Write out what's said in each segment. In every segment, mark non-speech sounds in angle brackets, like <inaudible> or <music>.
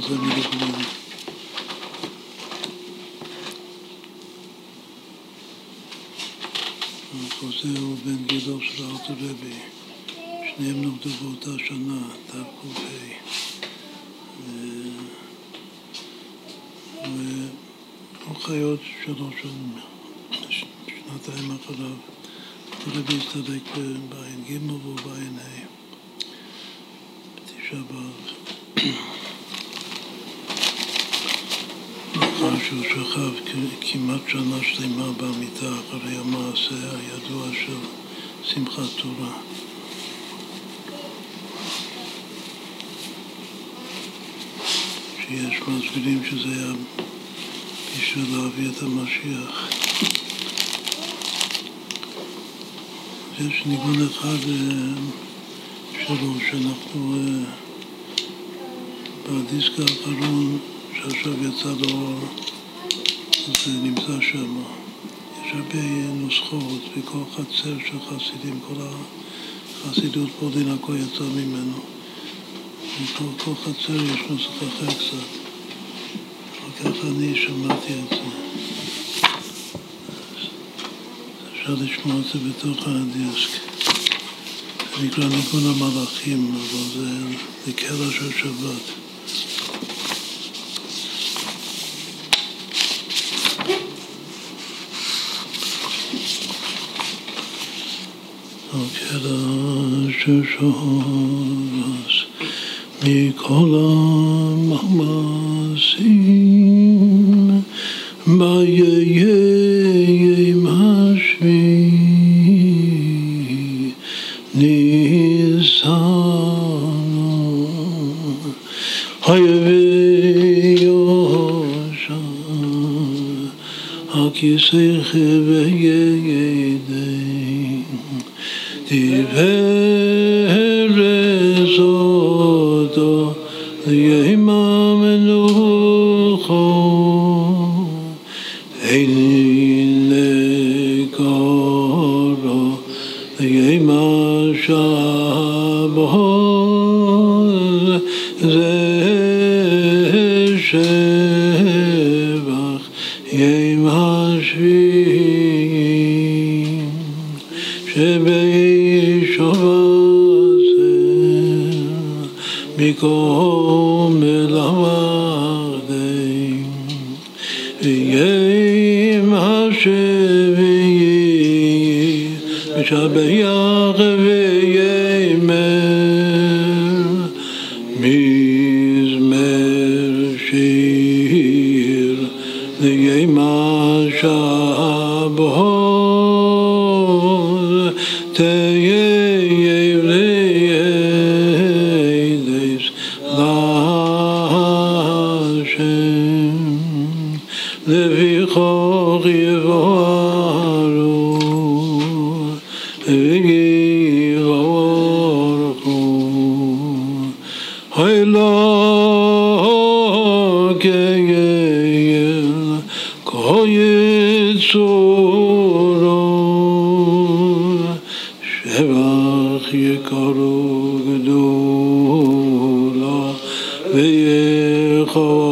חוזר מלבנון. חוזר הוא בן גילו של ארתור רבי, שניהם נולדו באותה שנה, תק"ה. והוא חי עוד שלוש שנים, שנתיים אחריו. הסתדק בעין ג' והוא בעין ה', בתשעה באב. שהוא שכב כמעט שנה שלמה במיטה אחרי המעשה הידוע של שמחת תורה. שיש מסבירים שזה היה בשביל להביא את המשיח. יש ניגון אחד שלו שאנחנו בדיסק האחרון שעכשיו יצא לאור, זה נמצא שם. יש הרבה נוסחאות וכל חצר של חסידים, כל החסידות פולין הכל יצא ממנו. וכל כל חצר יש נוסח אחר קצת. וככה אני שמעתי את זה. אפשר לשמוע את זה בתוך הדיסק. זה נקרא ניגון המלאכים, אבל זה לקרע של שבת. ששורס מכל המאמצים ביום השביעי ניסנו היביושה הכיסא חוויי Krishna. خو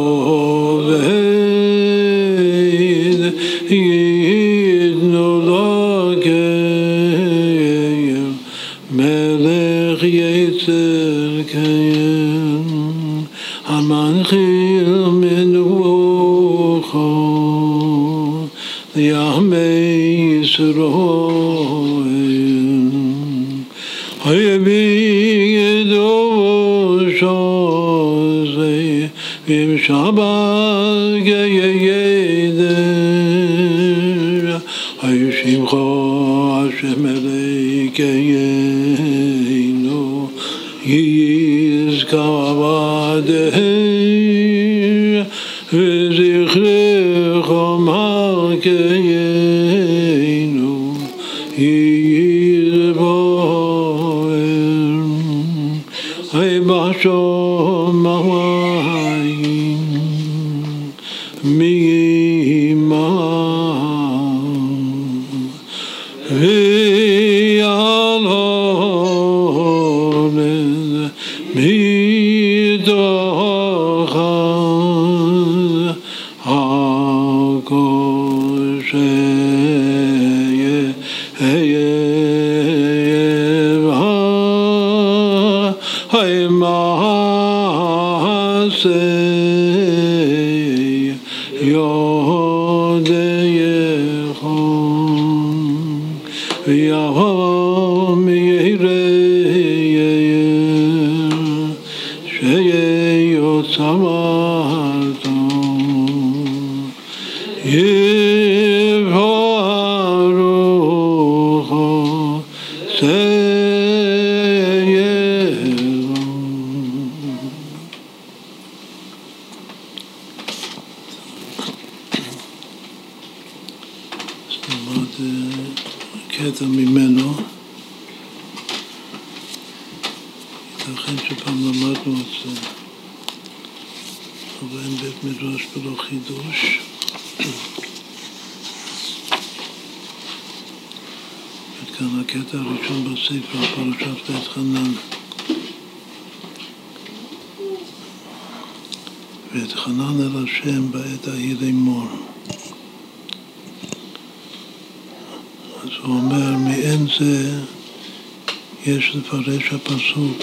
לפרש הפסוק,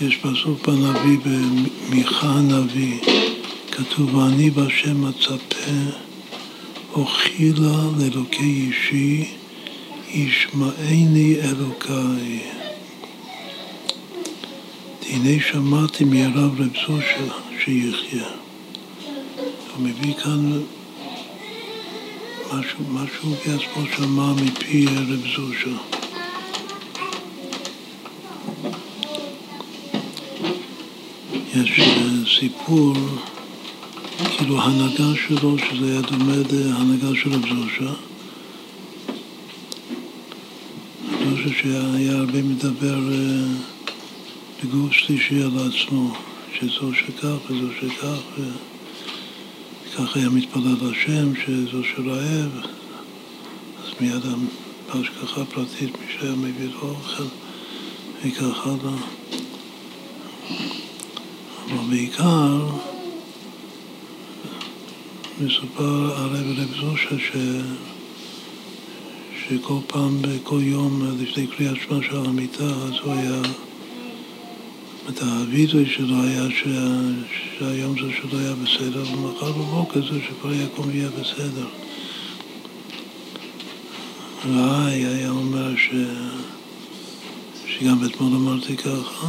יש פסוק בנביא, במיכה הנביא, כתוב, ואני בשם מצפה, אוכילה לאלוקי אישי, ישמעני אלוקיי. הנה שמעתי מהרב רב זושה שיחיה. הוא מביא כאן משהו, משהו בעצמו שמע מפי רב זושה. יש אה, סיפור, כאילו הנהגה שלו, שזה היה דומה להנהגה של רב זושה. זושה שהיה הרבה מדבר אה, בגוף שלישי על עצמו, שזו שכך וזו שכך, וככה היה מתפלל לשם, שזו שרעב, אז מיד בהשגחה פרטית מי שהיה מביא לו אוכל, וכך הלאה. אבל בעיקר מסופר הרי ברב זושה ש... שכל פעם, בכל יום, לפני קריאת שמע של המיטה, אז הוא היה, את הווידוי שלו היה ש... שהיום זה שלו היה בסדר, ומחר בבוקר זה שכל יקום יהיה בסדר. והי היה אומר ש... שגם אתמול אמרתי ככה,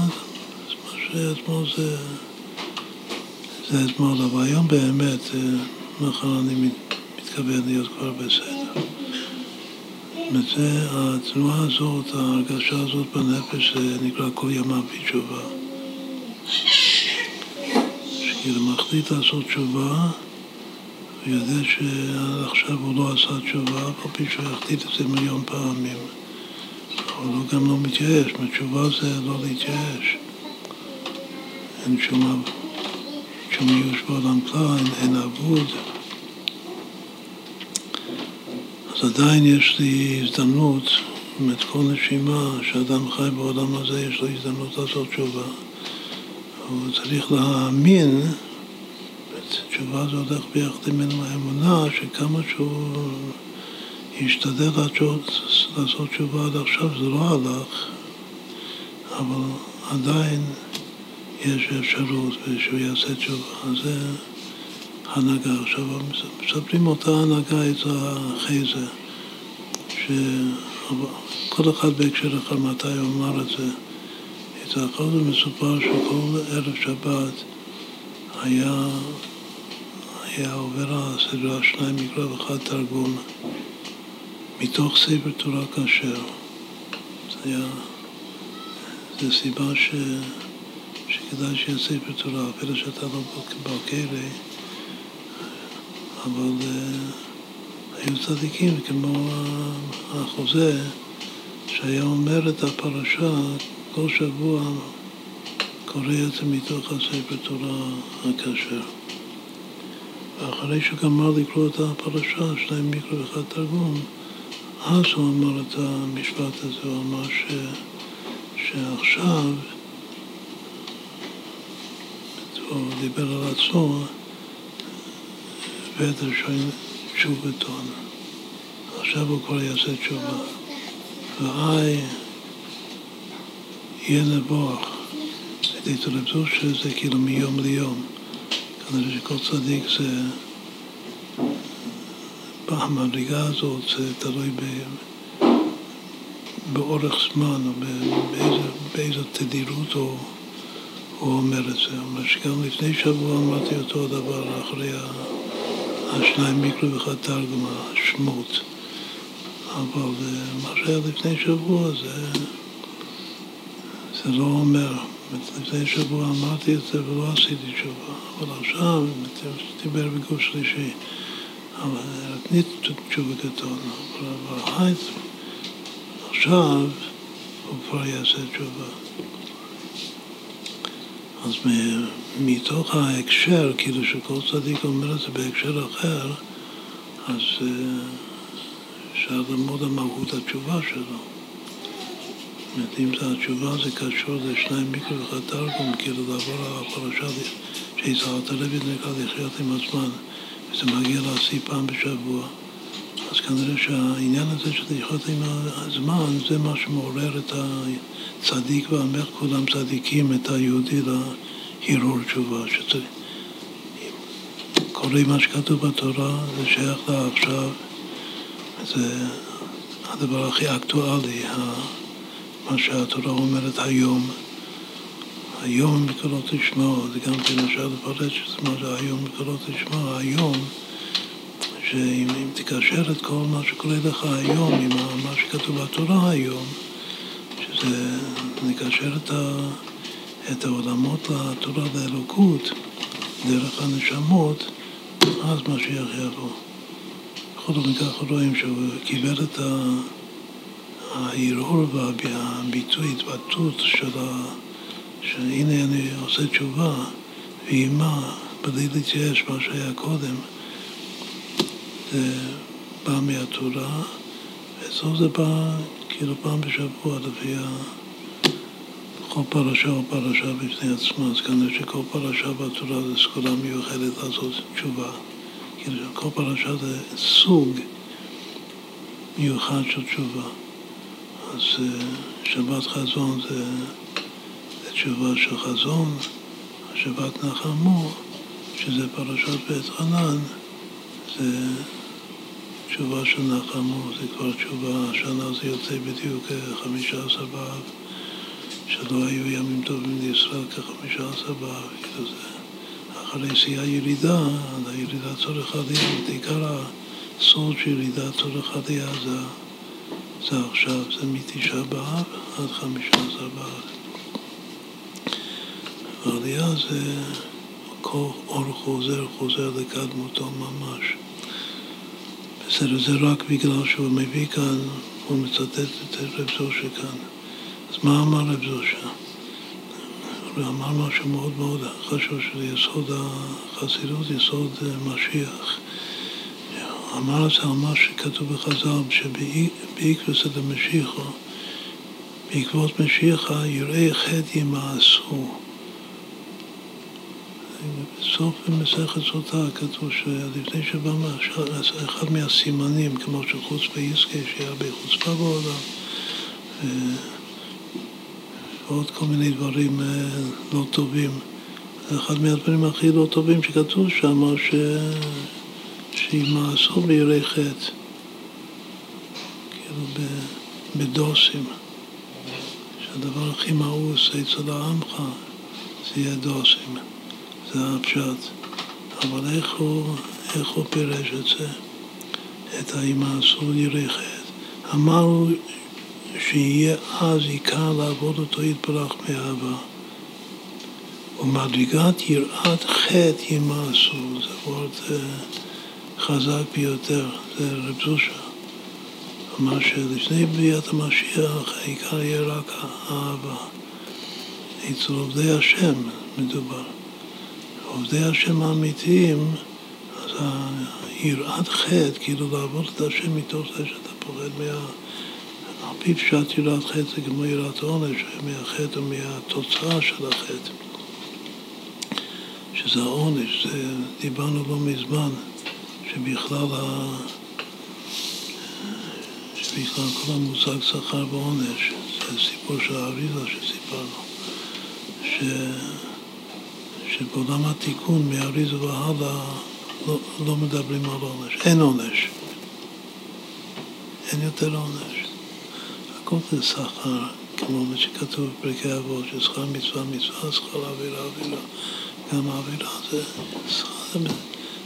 אז מה שאתמול זה... זה אתמול, אבל היום באמת, אה, מחר אני מתכוון להיות כבר בסדר. וזה, התנועה הזאת, ההרגשה הזאת בנפש, זה נקרא כל ימיו בתשובה. שכאילו מחליט לעשות תשובה, הוא יודע שעכשיו הוא לא עשה תשובה, אף פי שהוא יחליט את זה מיליון פעמים. אבל הוא גם לא מתייאש, מתשובה זה לא להתייאש. אין שום... שום ייאוש בעולם כלל, אין, אין אבוד. אז עדיין יש לי הזדמנות, באמת כל נשימה שאדם חי בעולם הזה, יש לו הזדמנות לעשות תשובה. הוא צריך להאמין, תשובה זה הולך ביחד עם האמונה, שכמה שהוא ישתדל לעשות, תשובה עד עכשיו זה לא הלך, אבל עדיין יש אפשרות שהוא יעשה תשובה. זה הנהגה. עכשיו, מספרים אותה הנהגה את החייזה, שכל אחד בהקשר אחר מתי הוא אמר את זה. האחר זה מסופר שכל ערב שבת היה, היה עובר הסדרה שניים מקרא ואחד תרגום מתוך ספר תורה כשר. זה היה, זו סיבה ש... כדאי שיהיה ספר תורה, אפילו שאתה לא בכלא, אבל uh, היו צדיקים כמו החוזה שהיה אומר את הפרשה כל שבוע קורא את זה מתוך הספר תורה הכשר. ואחרי שגמר לקרוא את הפרשה, שניים מיקרו ואחד תרגום, אז הוא אמר את המשפט הזה, הוא אמר ש, שעכשיו פה דיבר על עצמו, ואת ראשון תשובתון. עכשיו הוא כבר יעשה תשובה. ואי יהיה נבוח. הייתי רב שזה כאילו מיום ליום. כנראה שכל צדיק זה, במדרגה הזאת זה תלוי ב, באורך זמן או באיזה, באיזו תדירות הוא, הוא אומר את זה. אומר שגם לפני שבוע אמרתי אותו דבר אחרי השניים מיקרו ואחד תרגום, השמות. אבל אה, מה שהיה לפני שבוע זה, לא אומר. לפני שבוע אמרתי את זה ולא עשיתי תשובה, אבל עכשיו, דיבר בגוף שלישי, אבל נתני תשובה קטון, אבל עכשיו הוא כבר יעשה תשובה. אז מתוך ההקשר, כאילו שכל צדיק אומר את זה בהקשר אחר, אז אה, אפשר ללמוד על מהות התשובה שלו. אומרת, אם זה התשובה זה קשור לשניים מיקרו ואחד תרגום, כאילו לעבור על הפרשה שיצרת לוי נקרא לחיות עם הזמן, וזה מגיע להשיא פעם בשבוע. אז כנראה שהעניין הזה של לחיות עם הזמן זה מה שמעורר את הצדיק והמך, כולם צדיקים, את היהודי להרהור תשובה. שצריך. קוראים מה שכתוב בתורה, זה שייך לעכשיו, זה הדבר הכי אקטואלי. מה שהתורה אומרת היום. היום בקולות תשמעו, זה גם כן אפשר לפרט שזה מה זה היום בקולות תשמעו, היום, שאם תקשר את כל מה שקורה לך היום עם מה שכתוב בתורה היום, שזה נקשר את, ה, את העולמות לתורה לאלוקות דרך הנשמות, אז משיח יבוא. בכל זאת מכך רואים שהוא קיבל את ה... ההרהור והביטוי, התבטאות של ה... שהנה אני עושה תשובה, ועם מה, בלי להתייאש מה שהיה קודם, זה בא מהתורה, ואצלו זה בא כאילו פעם בשבוע לפי ה... כל פרשה או פרשה בפני עצמה, אז כנראה שכל פרשה בתורה זה סגולה מיוחדת לעשות תשובה. כאילו כל פרשה זה סוג מיוחד של תשובה. אז שבת חזון זה, זה תשובה של חזון, שבת נחמו, שזה פרשת בית חנן, זה תשובה של נחמו, זה כבר תשובה, השנה זה יוצא בדיוק חמישה באב, שלא היו ימים טובים לישראל כחמישה באב, כאילו זה אחרי שיא הירידה, הירידה צורך עלייה, בעיקר הסוד של ירידה צורך עלייה זה זה עכשיו, זה מתשעה באב עד חמישה עשר באב. ועלייה זה כל אור חוזר, חוזר לקדמותו ממש. בסדר, זה רק בגלל שהוא מביא כאן, הוא מצטט את רב זושה כאן. אז מה אמר רב זושה? הוא אמר משהו מאוד מאוד חשוב, שזה יסוד החסידות, יסוד משיח. אמר זה על מה שכתוב בחז"ל, שבעקבוס את המשיחו, בעקבות משיחה יראי חטא ימאסו. בסוף במסכת סוטה כתוב שלפני שבא אחד מהסימנים, כמו שחוץ ביסקי, שהיה בחוצפה בעולם, ועוד כל מיני דברים אה, לא טובים. אחד מהדברים הכי לא טובים שכתוב שם, ש... שימאסו בירי חטא, כאילו בדוסים, שהדבר הכי מאוס אצל העמך זה יהיה דוסים, זה הפשט. אבל איך הוא, איך הוא פירש את זה, את הימאסו ירי חטא? אמרנו שיהיה אז עיקר לעבוד אותו יתברך מאהבה. ומדרגת יראת חטא ימאסו, זה וורט... חזק ביותר, זה רב זושה. אמר שלפני בריאת המשיח העיקר יהיה רק האהבה. אצל עובדי השם מדובר. עובדי השם האמיתיים, אז היראת חטא, כאילו לעבוד את השם מתוך זה שאתה פוחד מה... על פי פשט יראת חטא זה כמו יראת עונש, מהחטא ומהתוצאה של החטא. שזה העונש, זה, דיברנו לא מזמן, שבכלל, ה, שבכלל כל המושג שכר ועונש, זה סיפור של האריזה שסיפרנו, ש, שבעולם התיקון מאריזה והלאה לא, לא מדברים על עונש, אין עונש, אין יותר עונש, הכל זה שכר. כמו מה שכתוב בפרקי אבות, ששכר מצווה מצווה, שכר אווירה אווירה. גם האווירה זה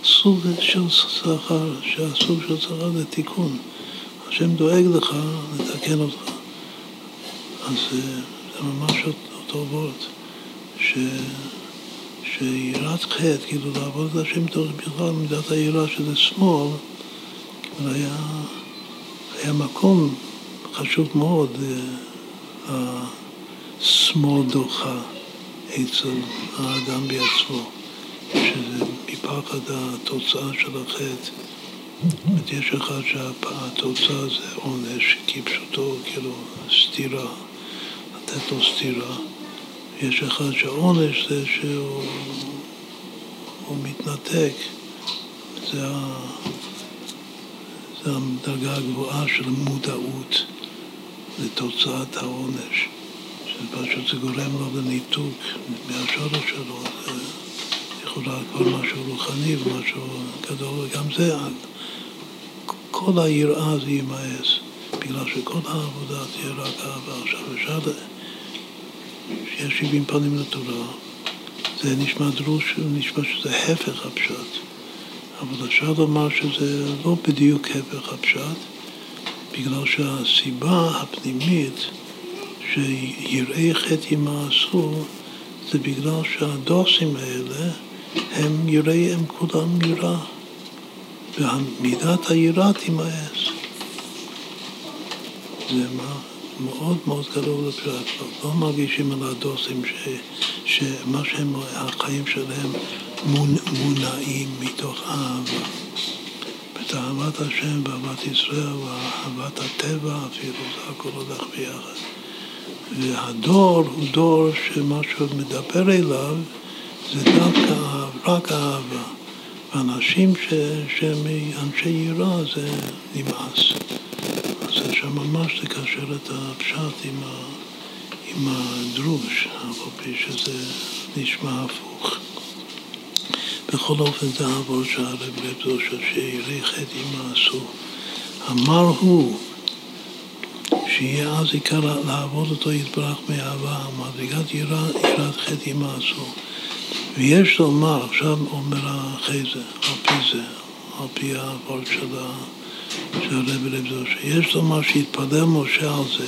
סוג של שכר, שהסוג של שכר זה תיקון. השם דואג לך לתקן אותך. אז זה ממש אותו וורט, ש... שיראת חטא, כאילו לעבוד את השם תוך בכלל מידת היראה שזה שמאל, היה, היה מקום חשוב מאוד. השמאל דוחה אצל האדם בעצמו, שזה מפחד התוצאה של החטא. זאת יש אחד שהתוצאה זה עונש, כפשוטו, כאילו סתירה, לתת לו סתירה. יש אחד שהעונש זה שהוא מתנתק, זה, ה, זה הדרגה הגבוהה של מודעות. לתוצאת העונש, שפשוט זה גורם לו לניתוק מהשורש שלו, יכולה כבר משהו רוחני ומשהו גדול, וגם זה, כל היראה זה יימאס, בגלל שכל העבודה תהיה רק אהבה. עכשיו אפשר, שיש שבעים פנים לתורה, זה נשמע דרוש, נשמע שזה הפך הפשט, אבל אפשר לומר שזה לא בדיוק הפך הפשט, בגלל שהסיבה הפנימית שיראי חטא ימאסו זה בגלל שהדוסים האלה הם יראי הם כולם יראה ומידת היראה תימאס זה מה, מאוד מאוד גדול לפרט, לא מרגישים על הדוסים ש, שמה שהם, החיים שלהם מונעים מתוך אהבה את אהבת השם ואהבת ישראל ואהבת הטבע אפילו, זה הכל הולך ביחד. והדור הוא דור שמה שהוא מדבר אליו זה דווקא רק אהבה. ואנשים שהם אנשי יראה זה נמאס. אז אפשר ממש לקשר את הפשט עם, ה, עם הדרוש, פי שזה נשמע הפוך. בכל אופן זה העבור שהרב רב זושר שירי חטא ימאסו. אמר הוא שיהיה אז עיקר לעבוד אותו יתברך מאהבה, מדרגת יראת חטא ימאסו. ויש לומר, עכשיו אומר אחרי זה, על פי זה, על פי העבור של הרב רב זושר, יש לומר שהתפלל משה על זה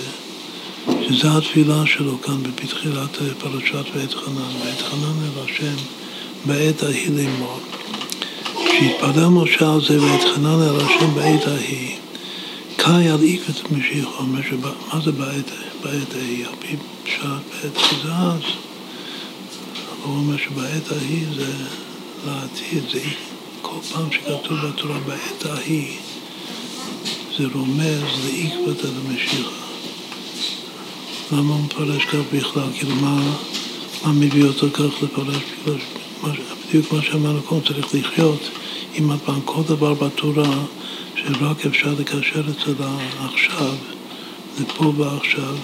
שזו התפילה שלו כאן בתחילת פרשת ואת חנן, ואת חנן אל השם בעת ההיא לאמור. שהתפלל משה על זה והתחנן אל השם בעת ההיא, קאי על עקבת משיחו, מה זה בעת, ההיא? על פי פשט בעת אז. הוא אומר שבעת ההיא זה לעתיד, זה כל פעם שכתוב בתורה בעת ההיא, זה רומז לעקבת על המשיחה. למה הוא מפרש כך בכלל? כאילו מה, מה מביא אותו כך לפרש? בדיוק כמו שאמרנו קודם, צריך לחיות עם הפעם כל דבר בתורה שרק אפשר לקשר את זה לעכשיו, לפה ועכשיו,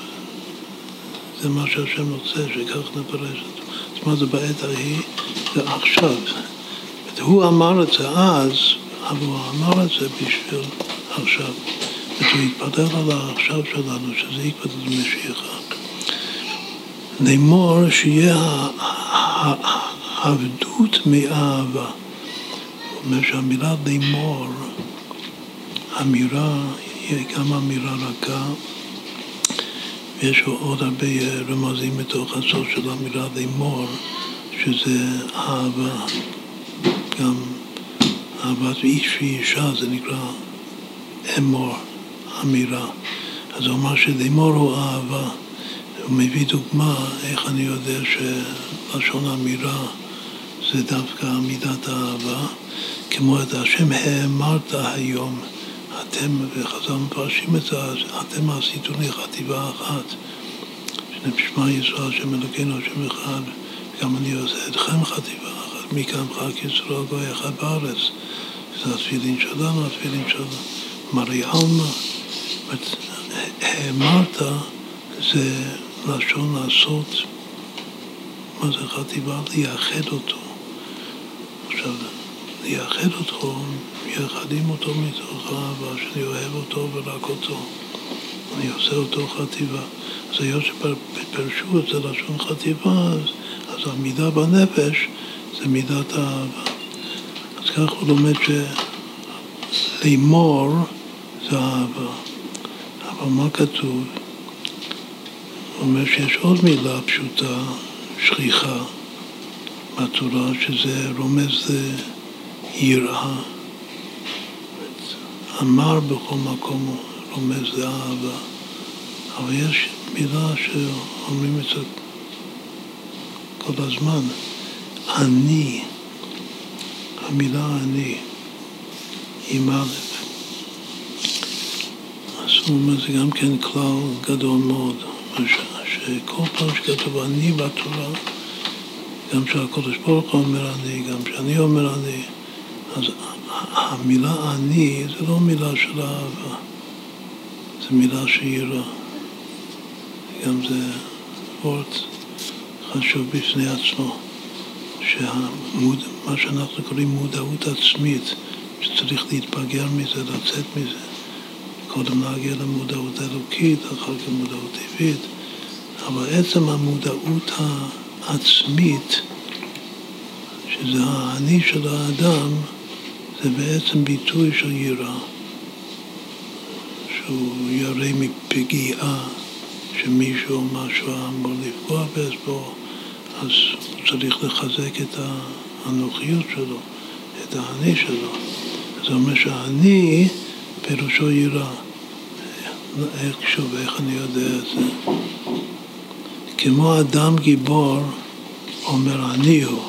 זה מה שהשם רוצה, שכך נפרש אותו. אז מה זה בעת ההיא? זה עכשיו. הוא אמר את זה אז, אבל הוא אמר את זה בשביל עכשיו. הוא התפתח על העכשיו שלנו, שזה יקפד משיחה. לאמור שיהיה עבדות מאהבה. זאת אומרת שהמילה לאמור, אמירה היא גם אמירה רכה, ויש עוד הרבה רמזים בתוך הסוף של המילה לאמור, שזה אהבה. גם אהבת איש ואישה זה נקרא אמור, אמירה. אז הוא אמר שלאמור הוא אהבה. הוא מביא דוגמה איך אני יודע שלשון אמירה זה דווקא מידת האהבה, כמו את השם האמרת היום, אתם, וחז"ל מפרשים את זה, אתם עשיתו לי חטיבה אחת, שנשמע ישראל השם אלוקינו השם אחד, גם אני עושה אתכם חטיבה אחת, מכאן חג ישראל גוי אחד בארץ. זה התפילין שלנו, התפילין של מרי עלמא. האמרת זה לשון לעשות, מה זה חטיבה? לייחד אותו. עכשיו, לייחד אותו, מייחדים אותו מתוך אהבה, שאני אוהב אותו ורק אותו. אני עושה אותו חטיבה. אז היות שפרשו את זה לשון חטיבה, אז, אז המידה בנפש זה מידת האהבה. אז כך הוא לומד שלימור זה אהבה. אבל מה כתוב? הוא אומר שיש עוד מילה פשוטה, שכיחה, בתורה, שזה רומז ליראה. אמר בכל מקום רומז לאהבה. אבל יש מילה שאומרים את זה כל הזמן, אני, המילה אני, עם א'. אז הוא אומר, זה גם כן כלל גדול מאוד, שכל פעם שכתוב אני בתורה, גם כשהקדוש ברוך הוא אומר אני, גם כשאני אומר אני, אז המילה אני זה לא מילה של אהבה, זה מילה של יראה. גם זה וורט חשוב בפני עצמו, שמה שאנחנו קוראים מודעות עצמית, שצריך להתבגר מזה, לצאת מזה. קודם להגיע למודעות אלוקית, אחר כך למודעות טבעית, אבל עצם המודעות העצמית, שזה האני של האדם, זה בעצם ביטוי של יראה, שהוא ירא מפגיעה. שמישהו או משהו אמור לפגוע בו, אז הוא צריך לחזק את הנוחיות שלו, את האני שלו. זה אומר שהאני פירושו יראה. איך, שוב, איך אני יודע את זה? כמו אדם גיבור אומר אני הוא,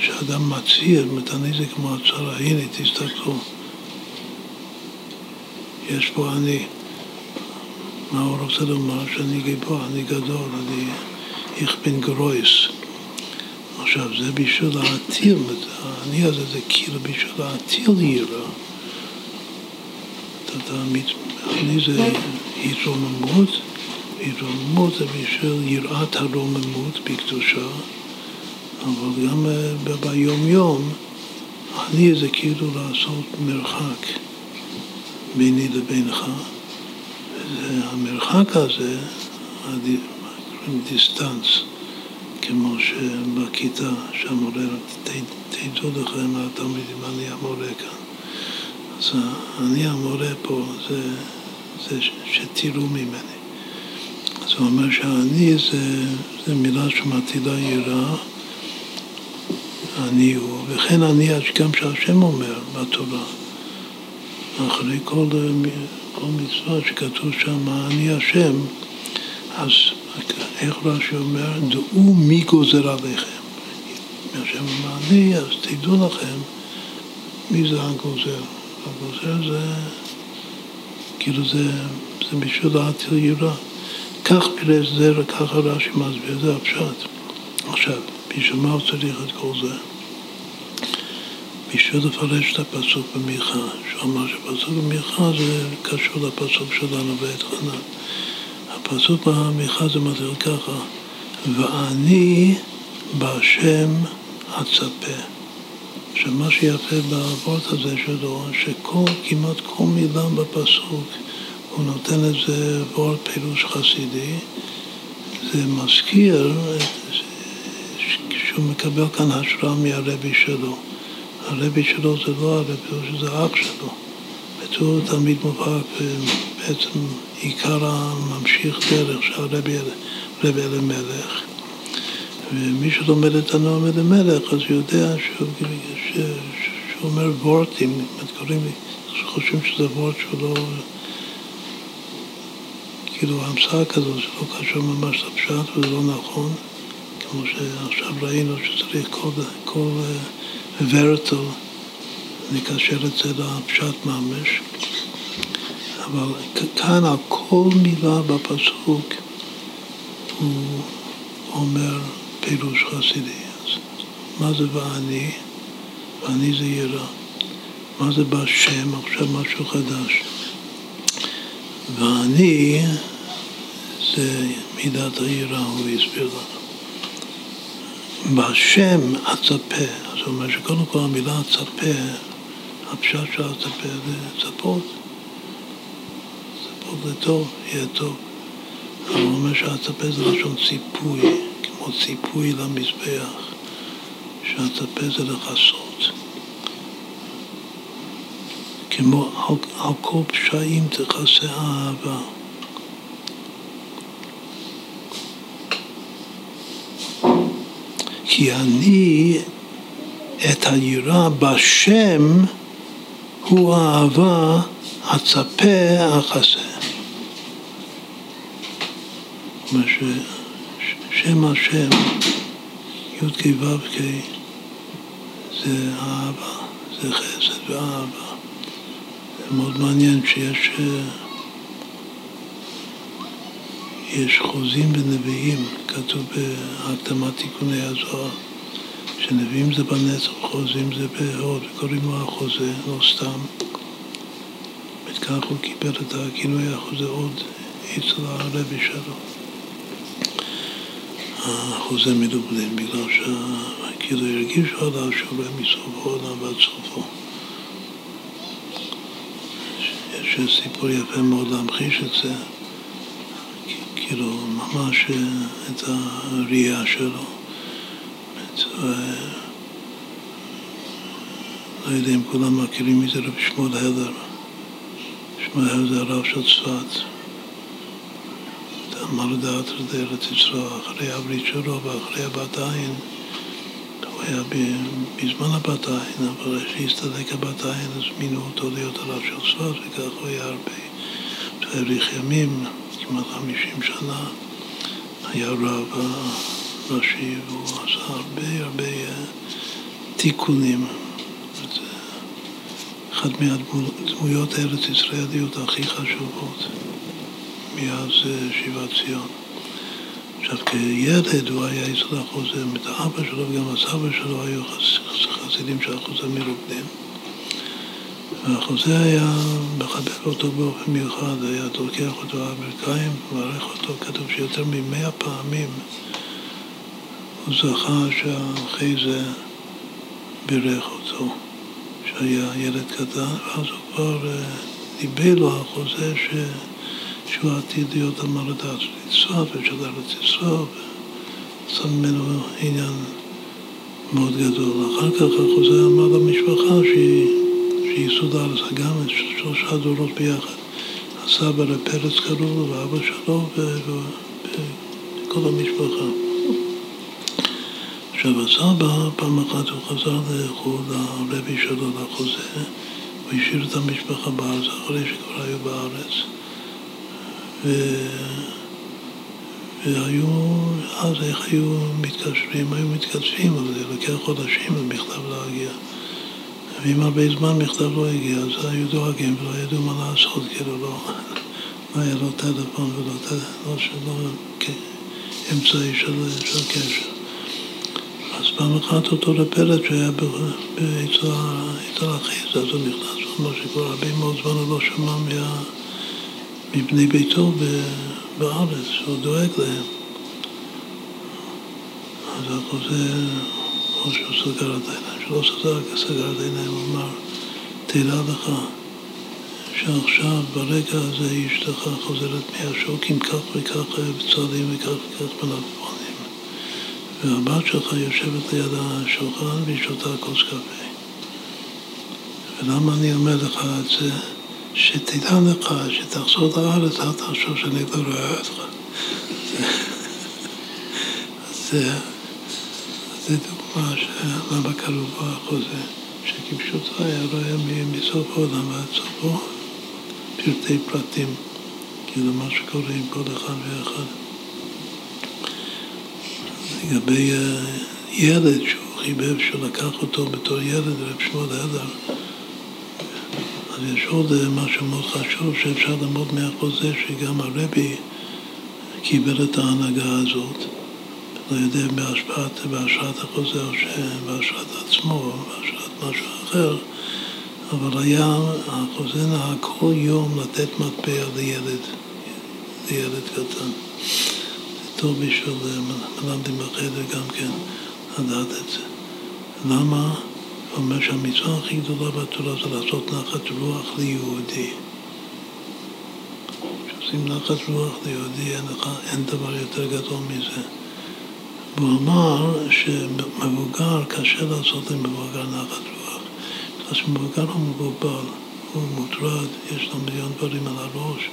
שאדם מצהיר, זאת אני זה כמו הצהרה, הנה תסתכלו, יש פה אני. מה הוא רוצה לומר? שאני גיבור, אני גדול, אני איך בן גרויס. עכשיו, זה בשביל להטיל, האני הזה זה כאילו בשביל להטיל יראה. אני זה התרוממות, התרוממות זה בשביל יראת הרוממות בקדושה, אבל גם אה, ביום-יום, אני זה כאילו לעשות מרחק ביני לבינך. המרחק הזה, דיסטנס, כמו שבכיתה שהמורה, תדעו לכם התלמידים, אני המורה כאן. אז אני המורה פה, זה, זה שתראו ממני. אז הוא אומר שהאני זה, זה מילה שמטילה יראה, אני הוא, וכן אני גם שהשם אומר בתורה, אחרי כל כל מצווה שכתוב שם, אני השם, אז איך רש"י אומר, דעו מי גוזר עליכם. השם אומר אני, אז תדעו לכם מי זה הגוזר. הגוזר זה, כאילו זה, זה בשביל להטיל יראה. כך פירש זה, ככה רש"י מסביר, זה הפשט. עכשיו, בשביל מה הוא צריך את כל זה? בשביל לפרש את הפסוק במיכה, שהוא אמר שהפסוק במיכה זה קשור לפסוק שלנו בעת חנה. הפסוק במיכה זה מתחיל ככה, ואני בהשם אצפה. עכשיו מה שיפה באבות הזה שלו, שכל, כמעט כל מילה בפסוק הוא נותן לזה וורט פירוש חסידי, זה מזכיר שהוא מקבל כאן השראה מהרבי שלו. הרבי שלו זה לא הרבי, זה אח שלו. הוא תלמיד מובהק, ובעצם עיקר הממשיך דרך של הרבי אלימלך. ומי שלומד את הנועם אלימלך, אז יודע שהוא, שהוא אומר וורטים, קוראים לי, חושבים שזה וורט שהוא לא... כאילו המצאה כזו שלא קשור ממש לפשט וזה לא נכון, כמו שעכשיו ראינו שצריך כל, כל ורטל, נקשר את זה לפשט ממש, אבל כאן על כל מילה בפסוק הוא אומר פירוש חסידי. אז מה זה ואני? ואני זה יראה. מה זה בשם? עכשיו משהו חדש. ואני זה מידת היראה, הוא הסביר לנו. בשם אצפה, זאת אומרת שקודם כל המילה אצפה, הפשט של אצפה זה צפות. צפות זה טוב, יהיה טוב. אבל הוא אומר שהצפה זה לשון ציפוי, כמו ציפוי למזבח, שהצפה זה לכסות. כמו על, על כל פשעים תכסה האהבה. כי אני את היראה בשם הוא האהבה הצפה החסה. מה ששם השם, י"ק ו"ק, זה אהבה, זה חסד ואהבה. זה מאוד מעניין שיש יש חוזים ונביאים, כתוב בהקדמת תיקוני הזוהר, שנביאים זה בנצח, חוזים זה בהוד, וקוראים לו החוזה, לא סתם. וכך הוא קיבל את הכינוי החוזה עוד אצל הרבי שלו. החוזה מדובלין, בגלל שכאילו הרגישו עליו שהוא רואה מסוף העולם ועד סופו. יש סיפור יפה מאוד להמחיש את זה. כאילו ממש אה, את הראייה שלו. לא יודע אם כולם מכירים מי זה רב שמואל הלר. שמואל הלר זה הרב של צפת. אמר דעת לארץ ישראל, אחרי הברית שלו ואחרי הבת עין. הוא היה בזמן הבת עין, אבל כשהסתלק הבת עין אז מינו אותו להיות הרב של צפת וכך הוא היה הרבה. האריך ימים. כמעט חמישים שנה, היה רב ראשי והוא עשה הרבה הרבה אה, תיקונים. אחת מהדמויות הארץ ישראליות הכי חשובות מאז אה, שיבת ציון. עכשיו, כילד הוא היה אצל החוזה, את האבא שלו וגם הסבא שלו היו חסידים של החוזה מרוקדים. והחוזה היה מחבק אותו באופן מיוחד, היה תוקח אותו על הברכיים, מברך אותו, כתוב שיותר ממאה פעמים הוא זכה שאחרי זה בירך אותו, שהיה ילד קטן, ואז הוא כבר אה, דיבר לו החוזה ש... שהוא עתיד להיות המרדה של ישראל ושל ארץ ישראל, ועשה ממנו עניין מאוד גדול. אחר כך החוזה אמר למשפחה שהיא שיסוד הארץ, גם שלושה דורות ביחד. הסבא לפרץ קראו לו, ואבא שלו, וכל המשפחה. עכשיו הסבא, פעם אחת הוא חזר לחו"ל, לרבי שלו, לחוזה, הוא השאיר את המשפחה בארץ, אחרי שכבר היו בארץ. ו... והיו, אז איך היו מתקשרים? היו מתקשרים, אבל זה לוקח חודשים למכתב להגיע. ואם הרבה זמן מכתב לא הגיע, אז היו דואגים ולא ידעו מה לעשות, כאילו לא, לא היה לו טלפון ולא לא, שלא, אמצעי של, של קשר. פעם אחת אותו לפלט שהיה אצל החיס, אז הוא נכנס, הוא אמר שכבר הרבה מאוד זמן הוא לא שמע מה, מבני ביתו בארץ, הוא דואג להם. אז החוזה, או שהוא סגר את העיניים. לא סגר, סגר את העיניים, הוא אמר, תדע לך שעכשיו, ברגע הזה, אשתך חוזרת מהשוק עם כך וכך בצעדים וכך וכך מלפפונים. והבת שלך יושבת ליד השולחן והיא שותה כוס קפה. ולמה אני אומר לך את זה? שתדע לך, שתחזור לארץ, אל תחשוב שאני לא רואה אותך. <laughs> זה, זה דוגמה למה קראו פה החוזה, שכפשוטו היה רואה מסוף העולם ועד סופו פרטי פרטים, כאילו מה שקורה עם כל אחד ואחד. לגבי ילד שהוא חיבב, שהוא לקח אותו בתור ילד, רב שמואל הדר, אז יש עוד אה, משהו מאוד חשוב שאפשר לעמוד מהחוזה שגם הרבי קיבל את ההנהגה הזאת. לא יודע בהשפעת, בהשראת החוזר, בהשראת עצמו, בהשראת משהו אחר, אבל היה, החוזה נהג כל יום לתת מטבע לילד, לילד קטן. טוב בשביל מלמדים בחדר גם כן לדעת את זה. למה? הוא אומר שהמצווה הכי גדולה בתורה זה לעשות נחת רוח ליהודי. כשעושים נחת רוח ליהודי אין, לך, אין דבר יותר גדול מזה. והוא אמר שמבוגר, קשה לעשות למבוגר נחת רוח. אז מבוגר הוא מבוגר, הוא מוטרד, יש לו מיליון דברים על הראש,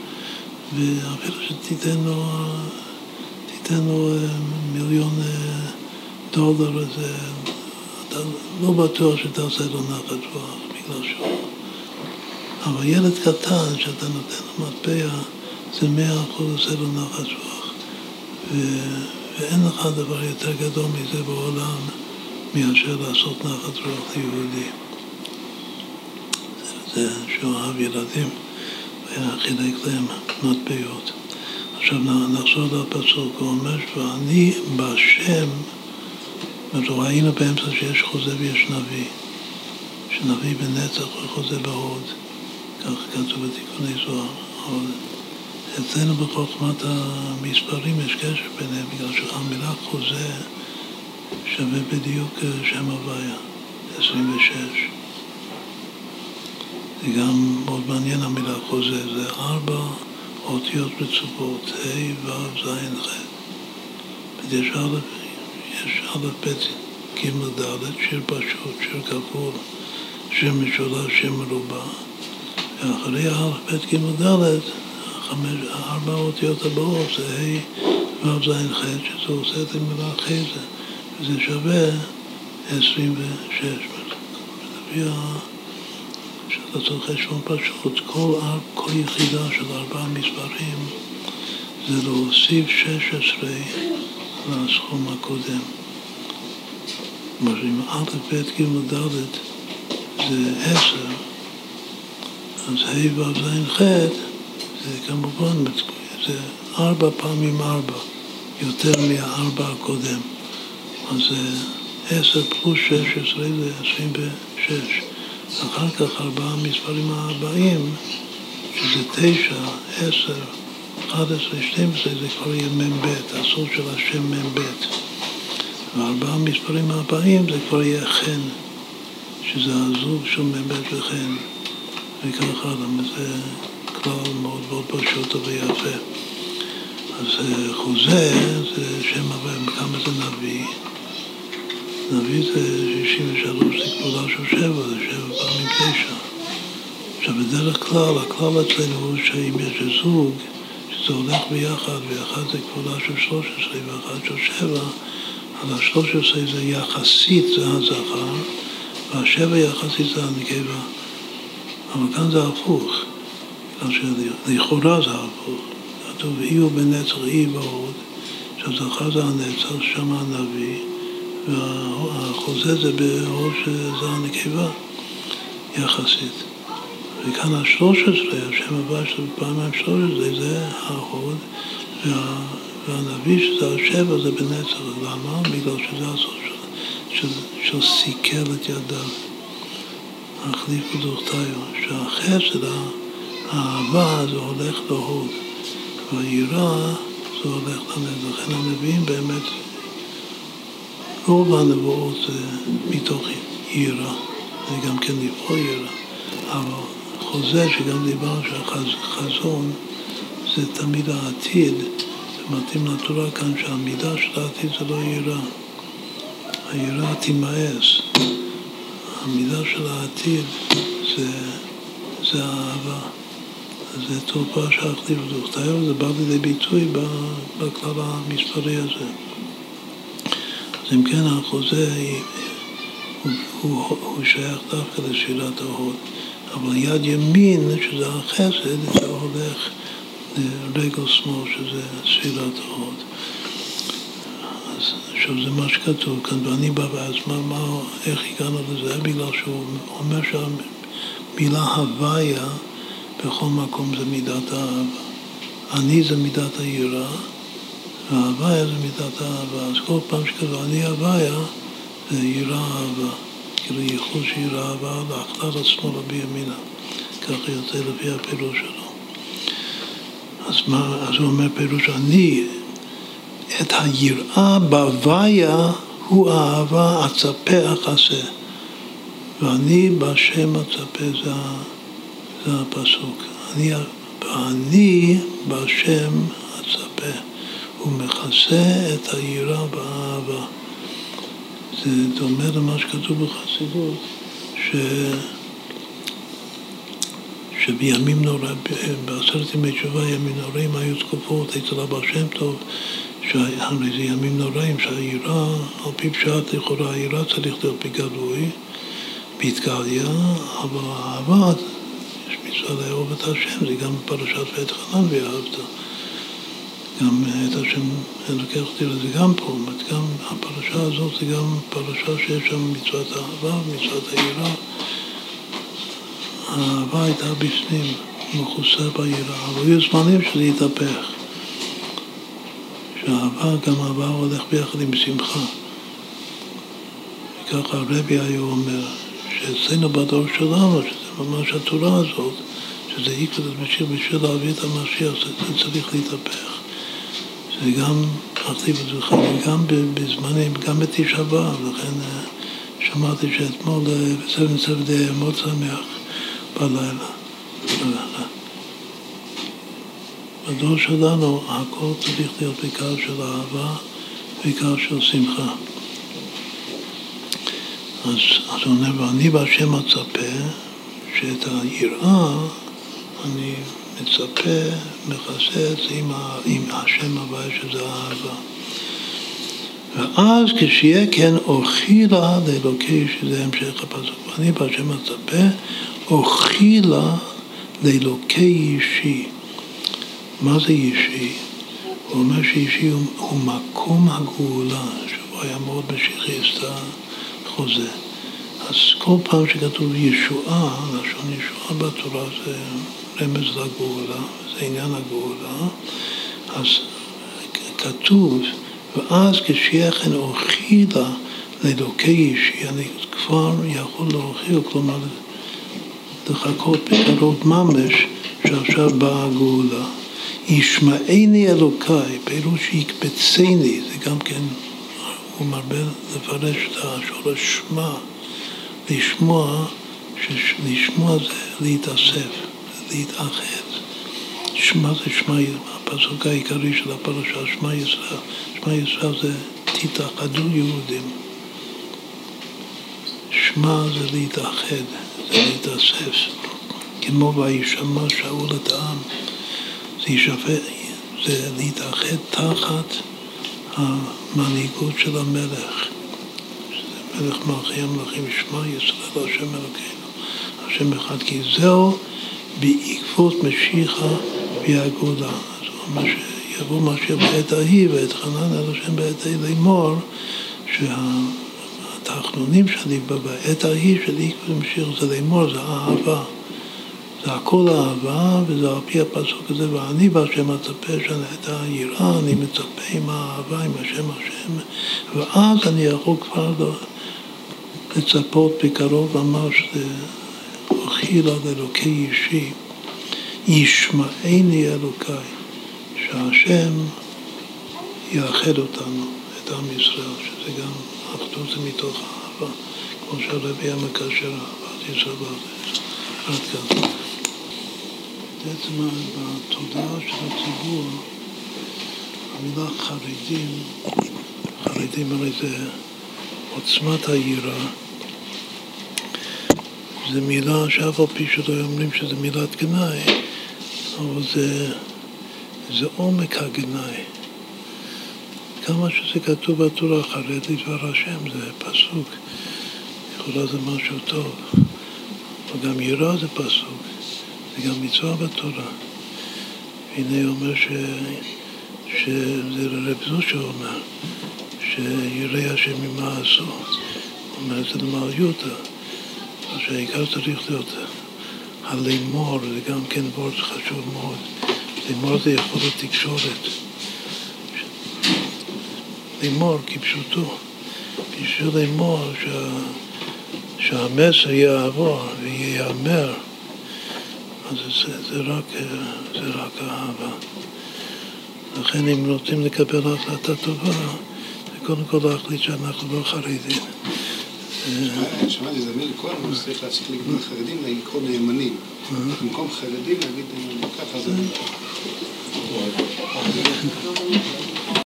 ואפילו שתיתן לו, תיתן לו אה, מיליון אה, דולר, זה, אתה לא בטוח שתעשה לו נחת רוח, בגלל שהוא... אבל ילד קטן שאתה נותן לו מטבע, זה מאה אחוז עושה לו נחת רוח. ו... ואין לך דבר יותר גדול מזה בעולם מאשר לעשות נחת רוח ליהודי. זה שהוא אהב ילדים וחילק להם מטבעות. עכשיו נחזור לפסוק, הוא אומר ואני בשם, ראינו באמצע שיש חוזה ויש נביא, שנביא בנצח וחוזה בהוד, כך כתוב בתיקוני זוהר. אצלנו בחוכמת המספרים יש קשר ביניהם, בגלל שהמילה חוזה שווה בדיוק שם הוויה, 26. זה גם מאוד מעניין המילה חוזה, זה ארבע אותיות רצופות, ה', ו', ז', ח'. יש א', יש א', ב', ג', ד', שיר פשוט, שיר כפול, שיר משולש, שיר מרובע, ואחרי א', ב', ג', ד', ארבע האותיות הבאות זה ה' ו' ז' ח', שזה עושה את המילה ח' וזה שווה 26. לפי צריך חשבון פשוט, כל, כל יחידה של ארבעה מספרים זה להוסיף 16 לסכום הקודם. כלומר, אם א', ב', ג', ד' זה 10, אז ה' ו' ז' ח' זה כמובן, זה ארבע פעמים ארבע, יותר מהארבע הקודם. אז זה עשר פלוס שש עשרה זה עשרים ושש. אחר כך ארבעה מספרים הבאים, שזה תשע, עשר, אחד עשרה, שתים עשרה, זה כבר יהיה מ"ב, הסוד של השם מ"ב. וארבעה המספרים הבאים זה כבר יהיה חן, שזה הזוג של מ"ב וחן, וכך הלאה. זה כלל מאוד מאוד פשוט ויפה. אז אה, חוזה זה שם הווה, כמה זה נביא? נביא זה 63, זה כבודה של שבע, זה שבע פעמים תשע. עכשיו בדרך כלל, הכלל אצלנו הוא שאם יש זוג, שזה הולך ביחד, ואחד זה כבודה של 13 ואחד של שבע, אז ה-13 זה יחסית זה הזכר, והשבע יחסית זה הנקבה. אבל כאן זה הפוך. לכאורה זה הפוך. כתוב אי הוא בנצח אי ועוד, שהזכר זה הנצח, שם הנביא, והחוזה זה באור שזה הנקבה, יחסית. וכאן השלוש עשרה, השם הבא של פעמיים שלוש עשרה, זה ההוד, וה, והנביא שזה השבע זה בנצח. למה? בגלל שזה הסוף של, של, של סיכל את ידיו. החליפו דוכתיו, שהחסד, האהבה זה הולך להוד, והיראה זה הולך לנד. לכן הנביאים באמת, רוב הנבואות זה מתוך יראה, זה גם כן לבחור יראה, אבל חוזה שגם דיברנו שהחזון זה תמיד העתיד, זה מתאים לתורה כאן שהמידה של העתיד זה לא יראה, היראה תימאס, המידה של העתיד זה, זה האהבה. זה תרופה שהחליף דוכתיו, זה בא לידי ביטוי בכלל המספרי הזה. אז אם כן, החוזה הוא, הוא, הוא שייך דווקא לשירת ההוד, אבל יד ימין, שזה החסד, זה הולך לרגל שמאל, שזה ספירת ההוד. אז עכשיו זה מה שכתוב כאן, ואני בא ואז מה, מה, איך הגענו לזה? בגלל שהוא אומר שהמילה הוויה בכל מקום זה מידת האהבה. אני זה מידת היראה, וההוויה זה מידת האהבה. אז כל פעם שכתוב אני הוויה, זה יראה אהבה. כאילו ייחוד של יראה אהבה לאכלל השמאלה בימינה. ככה יוצא לפי הפירוש שלו. אז, מה, אז הוא אומר פירוש, אני את היראה בהוויה הוא אהבה אצפה אחסה. ואני בהשם אצפה, זה, זה הפסוק. אני, ואני אצפה. הוא מכסה את היראה באהבה. זה דומה למה שכתוב בחסידות, ש... שבימים נוראים, בעשרת ימי תשובה, ימים נוראים היו תקופות אצל אבא שם טוב, שהרי זה ימים נוראים, שהיראה, על פי פשט לכאורה, היראה צריך להיות בגלוי, בהתגליה, אבל האהבה, יש מצווה לאהוב את השם, זה גם בפרשת ואת חנן ואהבת. גם את השם לוקח אותי לזה גם פה, זאת גם הפרשה הזאת זה גם פרשה שיש שם מצוות האהבה, מצוות היראה. האהבה הייתה בפנים, מכוסה ביראה, אבל היו זמנים שזה התהפך. שהאהבה, גם אהבה הולך ביחד עם שמחה. וככה הרבי היה אומר, שאצלנו בדור שלנו, שזה ממש התורה הזאת, שזה איקרא בשביל בשביל להביא את המשיח, זה צריך להתהפך. זה גם אכתיב את זה גם בזמנים, גם בתשעה באב, לכן אה, שמעתי שאתמול אה, בסבב מצב מאוד שמח בלילה. בדור שלנו הכל צריך להיות בעיקר של אהבה, בעיקר של שמחה. אז, אז הוא אומר, ואני בהשם אצפה שאת היראה אני מצפה, מחסס עם, עם השם הוויה שזה אהבה. ואז כשיהיה כן אוכילה לאלוקי, שזה המשך הפסוק, ואני בהשם מצפה, אוכילה לאלוקי אישי. מה זה אישי? הוא אומר שאישי הוא, הוא מקום הגאולה, שבו היה מאוד משיחיסט החוזה. אז כל פעם שכתוב ישועה, לשון ישועה בתורה זה רמז לגאולה, זה עניין הגאולה, אז כתוב, ואז כשיהיה כן אוכילה לאלוקי אישי, אני כבר יכול להוכיח, כלומר לחכות בקרוב ממש שעכשיו באה הגאולה. ישמעני אלוקיי, פירוש יקבצני, זה גם כן, הוא מרבה לפרש את השורש שמע, לשמוע, לשמוע זה להתאסף. להתאחד. שמע זה שמע, הפסוק העיקרי של הפרשה, שמע ישראל. שמע ישראל זה תתאחדו יהודים. שמע זה להתאחד, זה להתאסף. כמו וישמע שאול את העם. זה יישפט, זה להתאחד תחת המנהיגות של המלך. מלך מלכי המלכים, שמע ישראל השם אלוקינו, השם אחד, כי זהו בעקבות משיחה והגאולה. אז הוא אומר שיבוא משיח בעת ההיא ואת חנן אל השם בעת ההיא לאמור שהתחנונים שלי בעת ההיא של עקבות משיח זה לאמור, זה אהבה. זה הכל אהבה, וזה על פי הפסוק הזה, ואני בהשם מצפה שאני את היראה, אני מצפה עם האהבה, עם השם השם, ואז אני יכול כבר לצפות בקרוב ממש אכילה לאלוקי אישי, ישמעני אלוקיי, שהשם יאחד אותנו, את עם ישראל, שזה גם אחדות מתוך אהבה, כמו שהרבי המקשר אהבת ישראל עד כאן. בעצם בתודעה של הציבור, המילה חרדים, חרדים הרי זה עוצמת היראה זו מילה שאף על פי שלא אומרים שזו מילת גנאי, אבל זה, זה עומק הגנאי. כמה שזה כתוב בתורה, חרד לדבר השם, זה פסוק. יכולה זה משהו טוב. וגם יראה זה פסוק, זה גם מצווה בתורה. הנה אומר ש... שזה רב זושה אומר, שיראה השם ממה עשו. אומר את זה למעליותה. שהעיקר צריך להיות הלימור, זה גם כן וורד חשוב מאוד. לימור זה יכול להיות תקשורת. לאמור כפשוטו, בשביל לאמור שה, שהמסר יעבור וייאמר, אז זה, זה, רק, זה רק אהבה. לכן אם רוצים לקבל החלטה טובה, זה קודם כל להחליט שאנחנו לא חרדים. שמעתי, זה מאיר כהן, הוא צריך להפסיק לקרוא חרדים, לקרוא נאמנים. במקום חרדים להגיד ככה זה...